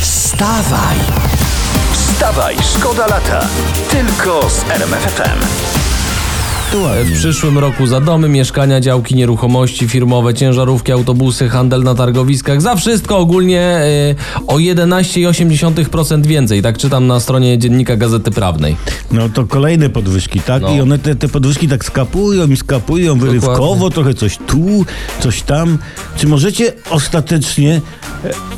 Wstawaj! Wstawaj, szkoda lata. Tylko z RMFFM. W przyszłym roku za domy, mieszkania, działki, nieruchomości firmowe, ciężarówki, autobusy, handel na targowiskach, za wszystko ogólnie y, o 11,8% więcej. Tak czytam na stronie Dziennika Gazety Prawnej. No to kolejne podwyżki, tak? No. I one te, te podwyżki tak skapują i skapują wyrywkowo, Dokładnie. trochę coś tu, coś tam. Czy możecie ostatecznie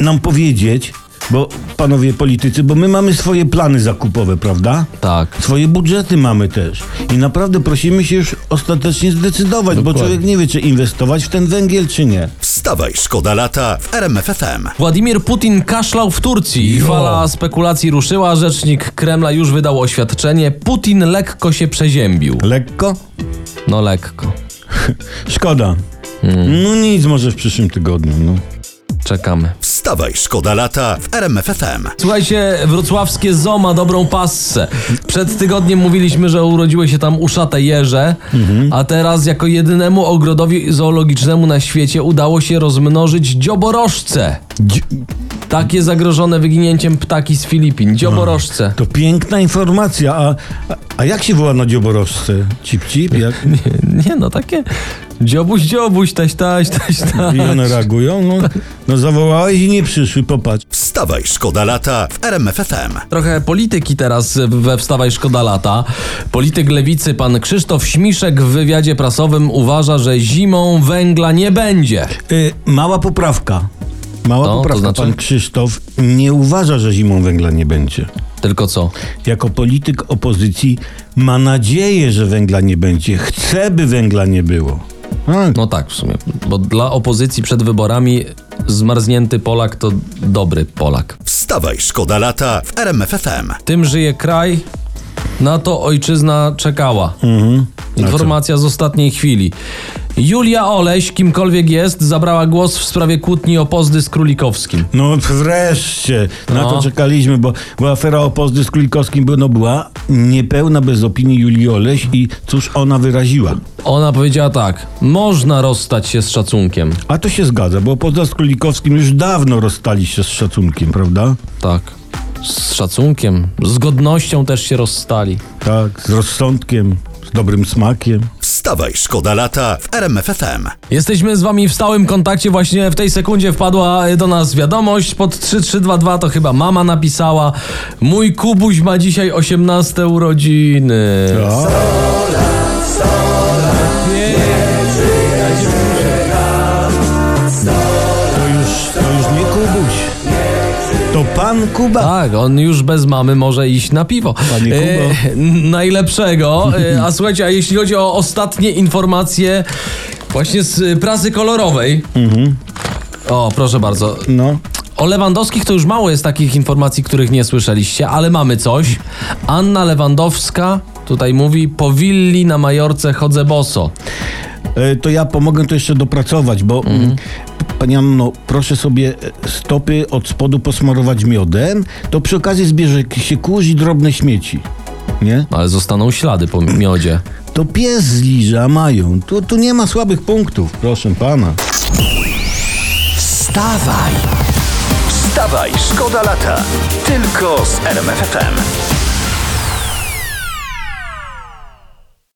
nam powiedzieć, bo panowie politycy, bo my mamy swoje plany zakupowe, prawda? Tak. Swoje budżety mamy też. I naprawdę prosimy się już ostatecznie zdecydować, bo Dokładnie. człowiek nie wie, czy inwestować w ten węgiel, czy nie. Wstawaj, szkoda lata w RMFFM. Władimir Putin kaszlał w Turcji. Jo. Fala spekulacji ruszyła. Rzecznik Kremla już wydał oświadczenie. Putin lekko się przeziębił. Lekko? No lekko. Szkoda. Hmm. No nic, może w przyszłym tygodniu. No. Czekamy. Wstawaj, szkoda lata w RMFFM. Słuchajcie, wrocławskie zoo ma dobrą passę. Przed tygodniem mówiliśmy, że urodziły się tam uszate jeże, a teraz jako jedynemu ogrodowi zoologicznemu na świecie udało się rozmnożyć dzioborożce. Dzi- Takie zagrożone wyginięciem ptaki z Filipin. Dzioborożce. To piękna informacja, a, a, a jak się woła na dzioborożce? Cip, cip? Jak? Nie, nie no, takie dziobuś, dziobuś, taś, taś, taś, taś. I one reagują? No, no zawołałeś i nie przyszły, popatrz. Wstawaj, szkoda lata w RMFFM. Trochę polityki teraz we Wstawaj Szkoda Lata. Polityk lewicy pan Krzysztof Śmiszek w wywiadzie prasowym uważa, że zimą węgla nie będzie. Y, mała poprawka. Mała No, to poprawka. znaczy? Pan Krzysztof nie uważa, że zimą węgla nie będzie. Tylko co? Jako polityk opozycji ma nadzieję, że węgla nie będzie. Chce, by węgla nie było. A, No tak w sumie, bo dla opozycji przed wyborami zmarznięty Polak to dobry Polak. Wstawaj, szkoda lata w RMFFM. Tym żyje kraj, na to ojczyzna czekała. Mhm. Informacja z ostatniej chwili. Julia Oleś, kimkolwiek jest, zabrała głos w sprawie kłótni o pozdy z Królikowskim. No wreszcie, na No. to czekaliśmy, bo, bo afera o pozdy z Królikowskim by- no, była niepełna bez opinii Julii Oleś i cóż ona wyraziła. Ona powiedziała tak: można rozstać się z szacunkiem. A to się zgadza, bo poza z Królikowskim już dawno rozstali się z szacunkiem, prawda? Tak. Z szacunkiem, z godnością też się rozstali. Tak, z rozsądkiem, z dobrym smakiem. Wstawaj, szkoda lata w RMFFM. Jesteśmy z wami w stałym kontakcie. Właśnie w tej sekundzie wpadła do nas wiadomość pod 3322. To chyba mama napisała. Mój Kubuś ma dzisiaj 18 urodziny. O, pan Kuba. Tak, on już bez mamy może iść na piwo. Panie n- najlepszego. E, a słuchajcie, a jeśli chodzi o ostatnie informacje właśnie z y, prasy kolorowej. O, proszę bardzo. No. O Lewandowskich to już mało jest takich informacji, których nie słyszeliście, ale mamy coś. Anna Lewandowska tutaj mówi, po willi na Majorce chodzę boso. E, To ja pomogę to jeszcze dopracować, bo mm, Pani Anno, proszę sobie e, stopy od spodu posmarować miodem, to przy okazji zbierze się kurz i drobne śmieci. Nie? Ale zostaną ślady po miodzie. To pies zliże, a mają. Tu, tu nie ma słabych punktów, proszę pana. Wstawaj! Wstawaj, szkoda lata. Tylko z RMFFM.